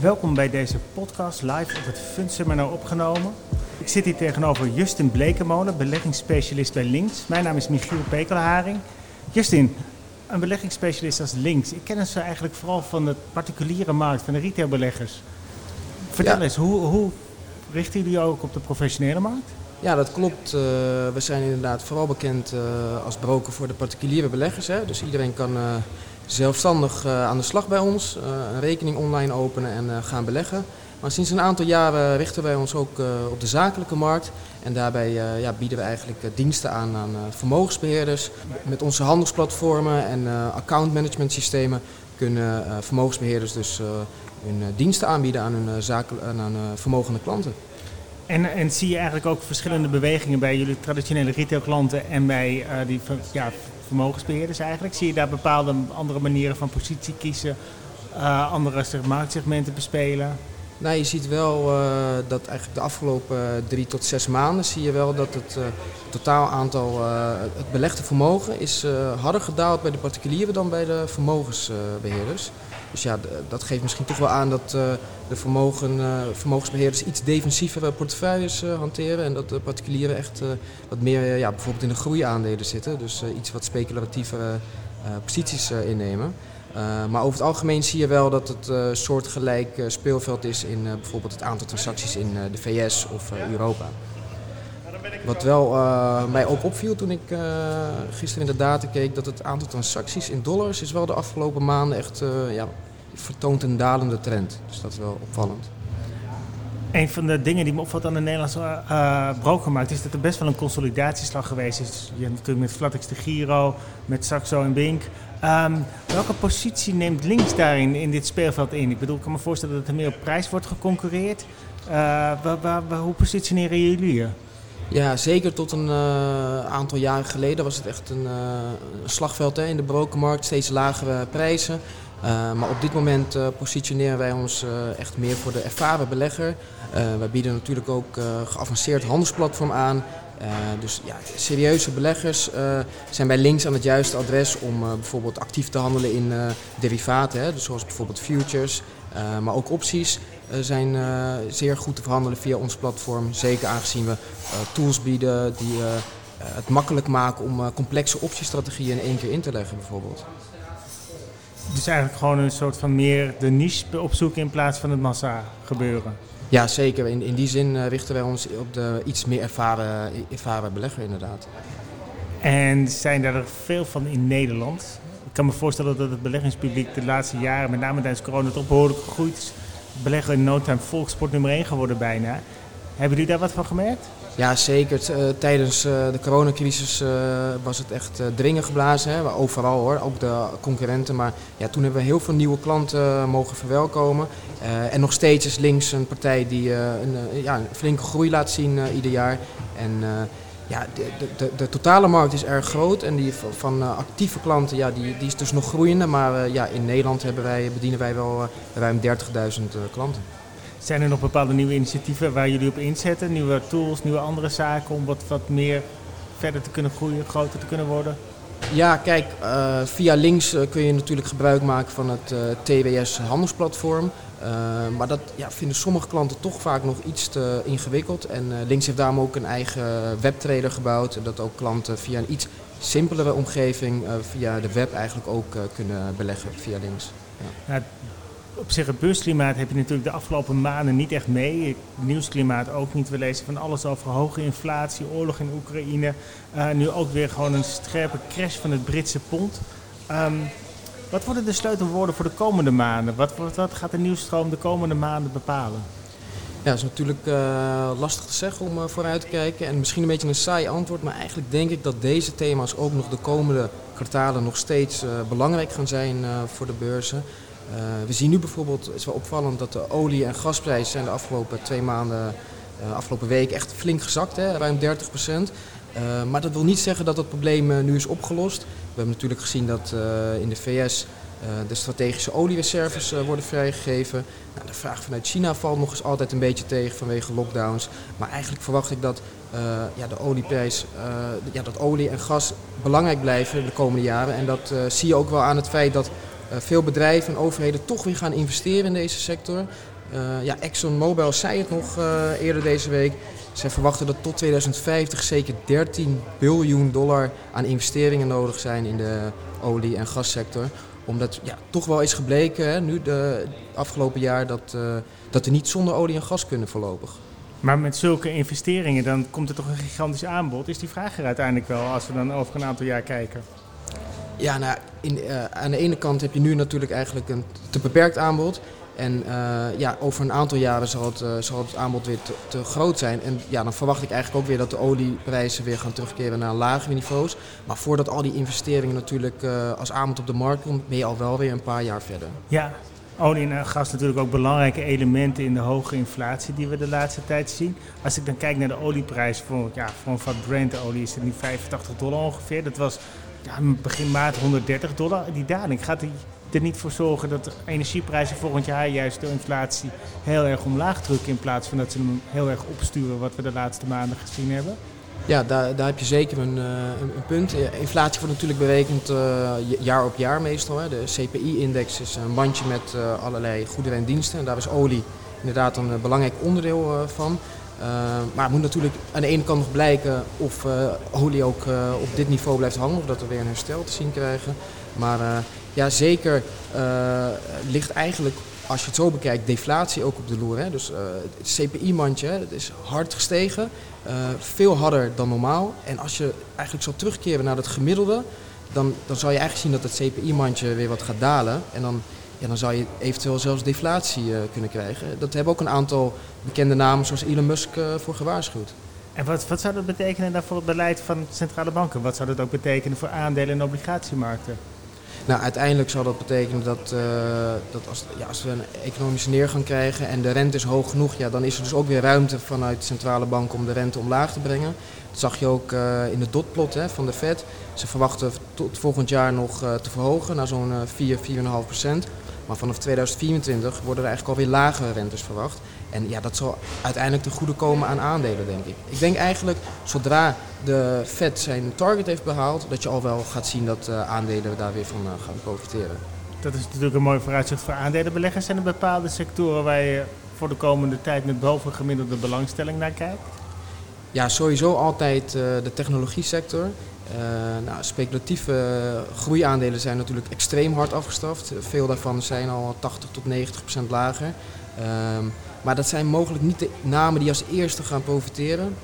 Welkom bij deze podcast live op het Fundseminar opgenomen. Ik zit hier tegenover Justin Blekemolen, beleggingsspecialist bij Links. Mijn naam is Michiel Pekelharing. Justin, een beleggingsspecialist als Links. Ik ken ze eigenlijk vooral van de particuliere markt, van de retailbeleggers. Vertel Ja. eens, hoe, hoe richten jullie ook op de professionele markt? Ja, dat klopt. Eh, we zijn inderdaad vooral bekend eh, als broker voor de particuliere beleggers. Hè. Dus iedereen kan eh, zelfstandig eh, aan de slag bij ons, eh, een rekening online openen en eh, gaan beleggen. Maar sinds een aantal jaren richten wij ons ook op de zakelijke markt. En daarbij ja, bieden we eigenlijk diensten aan aan eh, vermogensbeheerders. Met onze handelsplatformen en eh account management systemen kunnen eh, vermogensbeheerders dus hun diensten aanbieden aan hun, zaken, aan hun vermogende klanten. En, en zie je eigenlijk ook verschillende bewegingen bij jullie traditionele retailklanten en bij die ja, vermogensbeheerders eigenlijk? Zie je daar bepaalde andere manieren van positie kiezen, eh, andere marktsegmenten bespelen? Nou, je ziet wel eh, dat eigenlijk de afgelopen eh, drie tot zes maanden zie je wel dat het totaal aantal, het belegde vermogen is harder gedaald bij de particulieren dan bij de vermogensbeheerders. Dus ja, dat geeft misschien toch wel aan dat eh, de vermogen, eh, vermogensbeheerders iets defensievere portefeuilles eh, hanteren en dat de particulieren echt wat meer ja, bijvoorbeeld in de groeiaandelen zitten. Dus iets wat speculatievere posities innemen. Maar over het algemeen zie je wel dat het uh, soortgelijk speelveld is in bijvoorbeeld het aantal transacties in de VS of Europa. Wat wel uh, mij ook opviel toen ik uh, gisteren in de data keek, dat het aantal transacties in dollars is wel de afgelopen maanden echt uh, ja, vertoont een dalende trend. Dus dat is wel opvallend. Een van de dingen die me opvalt aan de Nederlandse brokermarkt is dat er best wel een consolidatieslag geweest is. Je hebt natuurlijk met Flatex de Giro, met Saxo en Bink. Um, welke positie neemt links daarin in dit speelveld in? Ik bedoel, ik kan me voorstellen dat er meer op prijs wordt geconcurreerd. Waar, hoe positioneren jullie je? Ja, zeker tot een uh, aantal jaren geleden was het echt een, een slagveld hè, in de brokermarkt. Steeds lagere prijzen. Uh, maar op dit moment positioneren wij ons echt meer voor de ervaren belegger. wij bieden natuurlijk ook geavanceerd handelsplatform aan. dus ja, serieuze beleggers zijn bij links aan het juiste adres om bijvoorbeeld actief te handelen in derivaten. Hè, dus zoals bijvoorbeeld futures, maar ook opties zijn zeer goed te verhandelen via ons platform. Zeker aangezien we tools bieden die het makkelijk maken om complexe optiestrategieën in één keer in te leggen bijvoorbeeld. Dus eigenlijk gewoon een soort van meer de niche opzoeken in plaats van het massa gebeuren. Ja, zeker. In, in die zin richten wij ons op de iets meer ervaren, ervaren belegger inderdaad. En zijn daar er veel van in Nederland? Ik kan me voorstellen dat het beleggingspubliek de laatste jaren, met name tijdens corona, toch behoorlijk gegroeid is. Beleggen in no time volkssport nummer 1 geworden bijna. Hebben jullie daar wat van gemerkt? Ja, zeker. Uh, tijdens uh, de coronacrisis uh, was het echt dringen geblazen. Hè? Overal hoor, ook de concurrenten. Maar ja, toen hebben we heel veel nieuwe klanten mogen verwelkomen. en nog steeds is links een partij die een, ja, flinke groei laat zien ieder jaar. En ja, de, de, de, totale markt is erg groot. En die van actieve klanten, ja, die, die is dus nog groeiende. Maar ja, in Nederland hebben wij, bedienen wij wel ruim 30.000 klanten. Zijn er nog bepaalde nieuwe initiatieven waar jullie op inzetten? Nieuwe tools, nieuwe andere zaken om wat, wat meer verder te kunnen groeien, groter te kunnen worden? Ja, kijk, uh, via links uh, kun je natuurlijk gebruik maken van het uh, TWS handelsplatform. maar dat ja, vinden sommige klanten toch vaak nog iets te ingewikkeld. En links heeft daarom ook een eigen webtrader gebouwd. Dat ook klanten via een iets simpelere omgeving via de web eigenlijk ook kunnen beleggen via links. Ja, op zich het beursklimaat heb je natuurlijk de afgelopen maanden niet echt mee. Het nieuwsklimaat ook niet. We lezen van alles over hoge inflatie, oorlog in Oekraïne. Uh, nu ook weer gewoon een scherpe crash van het Britse pond. Um, wat worden de sleutelwoorden voor de komende maanden? Wat, wat, gaat de nieuwsstroom de komende maanden bepalen? Ja, dat is natuurlijk uh, lastig te zeggen om uh, vooruit te kijken. En misschien een beetje een saai antwoord. Maar eigenlijk denk ik dat deze thema's ook nog de komende kwartalen nog steeds belangrijk gaan zijn voor de beurzen. Uh, we zien nu bijvoorbeeld, het is wel opvallend, dat de olie- en gasprijzen zijn de afgelopen twee maanden, uh, afgelopen week echt flink gezakt, hè, ruim 30 procent. Uh, maar dat wil niet zeggen dat het probleem nu is opgelost. We hebben natuurlijk gezien dat in de VS de strategische oliereserves worden vrijgegeven. Nou, de vraag vanuit China valt nog eens altijd een beetje tegen vanwege lockdowns. Maar eigenlijk verwacht ik dat ja, de olieprijs, ja, dat olie en gas belangrijk blijven de komende jaren. En dat zie je ook wel aan het feit dat veel bedrijven en overheden toch weer gaan investeren in deze sector. ja, ExxonMobil zei het nog eerder deze week. Zij verwachten dat tot 2050 zeker 13 biljoen dollar aan investeringen nodig zijn in de olie- en gassector. Omdat ja, toch wel is gebleken, hè, nu de afgelopen jaar, dat, uh, dat we niet zonder olie en gas kunnen voorlopig. Maar met zulke investeringen, dan komt er toch een gigantisch aanbod. Is die vraag er uiteindelijk wel als we dan over een aantal jaar kijken? Ja, nou, in, uh, aan de ene kant heb je nu natuurlijk eigenlijk een te beperkt aanbod. En uh, ja, over een aantal jaren zal het, uh, zal het aanbod weer te, groot zijn. En ja, dan verwacht ik eigenlijk ook weer dat de olieprijzen weer gaan terugkeren naar lagere niveaus. Maar voordat al die investeringen natuurlijk als aanbod op de markt komt, ben je al wel weer een paar jaar verder. Ja, olie en gas natuurlijk ook belangrijke elementen in de hoge inflatie die we de laatste tijd zien. Als ik dan kijk naar de olieprijs voor, ja, voor een vat Brent-olie is het nu 85 dollar ongeveer. Dat was ja, begin maart 130 dollar. Die daling gaat die er niet voor zorgen dat de energieprijzen volgend jaar juist door inflatie heel erg omlaag drukken. In plaats van dat ze hem heel erg opsturen, wat we de laatste maanden gezien hebben? Ja, daar, daar heb je zeker een, een, een punt. Inflatie wordt natuurlijk berekend uh, jaar op jaar meestal. Hè. De CPI-index is een bandje met uh, allerlei goederen en diensten. En daar is olie inderdaad een belangrijk onderdeel van. Maar het moet natuurlijk aan de ene kant nog blijken of olie ook op dit niveau blijft hangen. Of dat we weer een herstel te zien krijgen. Maar ja, zeker uh, ligt eigenlijk, als je het zo bekijkt, deflatie ook op de loer. Hè? Dus uh, het CPI-mandje is hard gestegen, uh, veel harder dan normaal. En als je eigenlijk zou terugkeren naar het gemiddelde, dan, dan zou je eigenlijk zien dat het CPI-mandje weer wat gaat dalen. En dan, ja, dan zou je eventueel zelfs deflatie kunnen krijgen. Dat hebben ook een aantal bekende namen zoals Elon Musk voor gewaarschuwd. En wat, wat zou dat betekenen dan voor het beleid van centrale banken? Wat zou dat ook betekenen voor aandelen- en obligatiemarkten? Nou, uiteindelijk zal dat betekenen dat, uh, dat als, ja, als we een economische neergang krijgen en de rente is hoog genoeg, ja, dan is er dus ook weer ruimte vanuit de centrale bank om de rente omlaag te brengen. Dat zag je ook uh, in de dotplot hè, van de Fed. Ze verwachten tot volgend jaar nog uh, te verhogen naar zo'n 4, 4,5 procent. Maar vanaf 2024 worden er eigenlijk alweer lagere rentes verwacht. En ja, dat zal uiteindelijk ten goede komen aan aandelen, denk ik. Ik denk eigenlijk, zodra de Fed zijn target heeft behaald, dat je al wel gaat zien dat aandelen daar weer van gaan profiteren. Dat is natuurlijk een mooi vooruitzicht voor aandelenbeleggers. Zijn er bepaalde sectoren waar je voor de komende tijd met bovengemiddelde belangstelling naar kijkt? Ja, sowieso altijd uh, de technologie sector. Uh, nou, speculatieve groeiaandelen zijn natuurlijk extreem hard afgestraft. Veel daarvan zijn al 80 tot 90 procent lager. Um, maar dat zijn mogelijk niet de namen die als eerste gaan profiteren.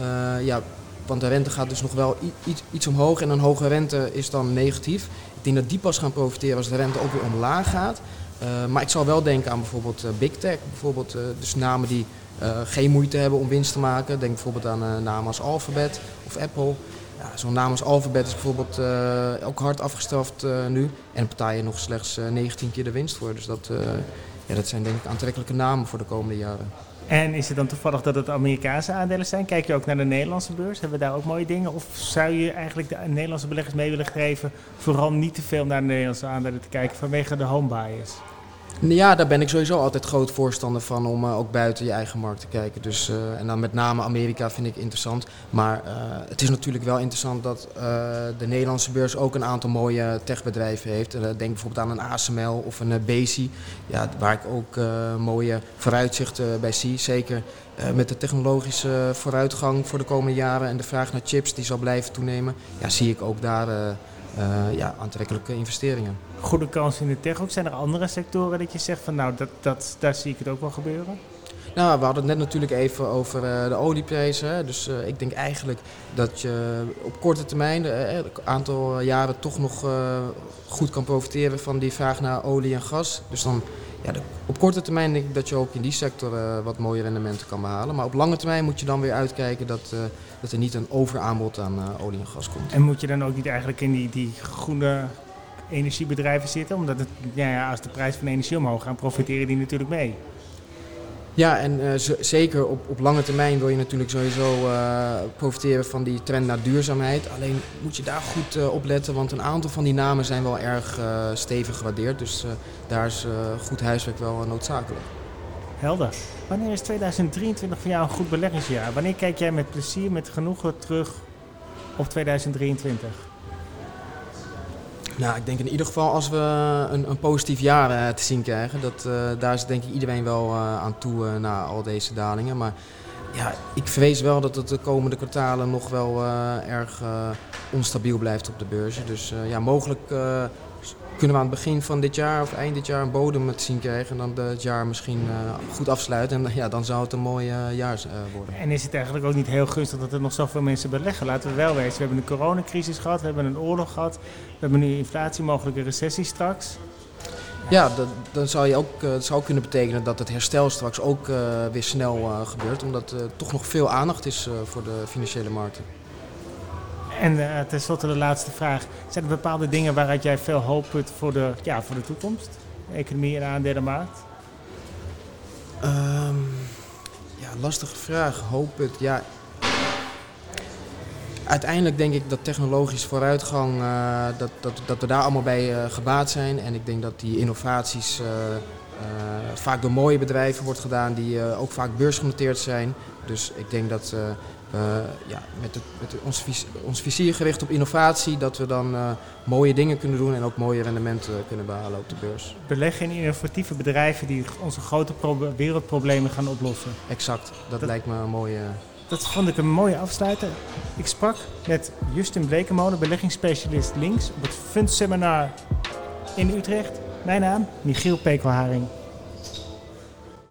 Uh, ja, want de rente gaat dus nog wel iets, iets omhoog en een hoge rente is dan negatief. Ik denk dat die pas gaan profiteren als de rente ook weer omlaag gaat. Maar ik zal wel denken aan bijvoorbeeld Big Tech. Bijvoorbeeld dus namen die geen moeite hebben om winst te maken. Denk bijvoorbeeld aan namen als Alphabet of Apple. Ja, Zo'n naam als Alphabet is bijvoorbeeld ook hard afgestraft nu. En je nog slechts 19 keer de winst voor. Dus dat ja, dat zijn denk ik aantrekkelijke namen voor de komende jaren. En is het dan toevallig dat het Amerikaanse aandelen zijn? Kijk je ook naar de Nederlandse beurs? Hebben we daar ook mooie dingen? Of zou je eigenlijk de Nederlandse beleggers mee willen geven... vooral niet te veel naar de Nederlandse aandelen te kijken vanwege de home bias? Ja, daar ben ik sowieso altijd groot voorstander van om uh, ook buiten je eigen markt te kijken. Dus, uh, en dan met name Amerika vind ik interessant. Maar uh, het is natuurlijk wel interessant dat de Nederlandse beurs ook een aantal mooie techbedrijven heeft. denk bijvoorbeeld aan een ASML of een Bezi, ja, waar ik ook mooie vooruitzichten bij zie. Zeker met de technologische vooruitgang voor de komende jaren en de vraag naar chips die zal blijven toenemen, ja, zie ik ook daar ja, aantrekkelijke investeringen. Goede kans in de tech ook. Zijn er andere sectoren dat je zegt van nou, dat, dat, daar zie ik het ook wel gebeuren? Nou, we hadden het net natuurlijk even over uh, de olieprijzen. Dus uh, ik denk eigenlijk dat je op korte termijn, een aantal jaren, toch nog goed kan profiteren van die vraag naar olie en gas. Dus dan ja, de, op korte termijn denk ik dat je ook in die sector wat mooie rendementen kan behalen. Maar op lange termijn moet je dan weer uitkijken dat, dat er niet een overaanbod aan olie en gas komt. En moet je dan ook niet eigenlijk in die, die groene energiebedrijven zitten? Omdat het, ja, als de prijs van energie omhoog gaat, profiteren die natuurlijk mee. Ja, en uh, zeker op, op lange termijn wil je natuurlijk sowieso uh, profiteren van die trend naar duurzaamheid. Alleen moet je daar goed uh, op letten, want een aantal van die namen zijn wel erg stevig gewaardeerd. Dus daar is goed huiswerk wel noodzakelijk. Helder. Wanneer is 2023 voor jou een goed beleggingsjaar? Wanneer kijk jij met plezier, met genoegen terug op 2023? Nou, ik denk in ieder geval als we een, een positief jaar uh, te zien krijgen. Dat, uh, daar is denk ik iedereen wel uh, aan toe na al deze dalingen. Maar ja, ik vrees wel dat het de komende kwartalen nog wel erg onstabiel blijft op de beurzen. Dus ja, mogelijk kunnen we aan het begin van dit jaar of eind dit jaar een bodem te zien krijgen. En dan het jaar misschien goed afsluiten. En ja, dan zou het een mooi jaar worden. En is het eigenlijk ook niet heel gunstig dat er nog zoveel mensen beleggen? Laten we wel wezen. We hebben een coronacrisis gehad, we hebben een oorlog gehad. We hebben nu inflatie, mogelijke recessie straks. Ja, dat, dan zou je ook uh, zou kunnen betekenen dat het herstel straks ook uh, weer snel uh, gebeurt. Omdat er toch nog veel aandacht is voor de financiële markten. En tenslotte de laatste vraag. Zijn er bepaalde dingen waaruit jij veel hoop put voor de, ja, voor de toekomst? De economie en aandelenmarkt? Um, ja, lastige vraag. Hoop het. Ja. Uiteindelijk denk ik dat technologische vooruitgang, uh, dat, dat, dat we daar allemaal bij uh, gebaat zijn. En ik denk dat die innovaties vaak door mooie bedrijven wordt gedaan die ook vaak beursgenoteerd zijn. Dus ik denk dat uh, ja, met, het, met ons, vis, ons vizier gericht op innovatie, dat we dan mooie dingen kunnen doen en ook mooie rendementen kunnen behalen op de beurs. Beleggen in innovatieve bedrijven die onze grote wereldproblemen gaan oplossen. Exact, dat, dat, lijkt me een mooie. Dat vond ik een mooie afsluiter. Ik sprak met Justin Blekemolen, beleggingsspecialist links, op het fundseminar in Utrecht. Mijn naam, Michiel Pekelharing.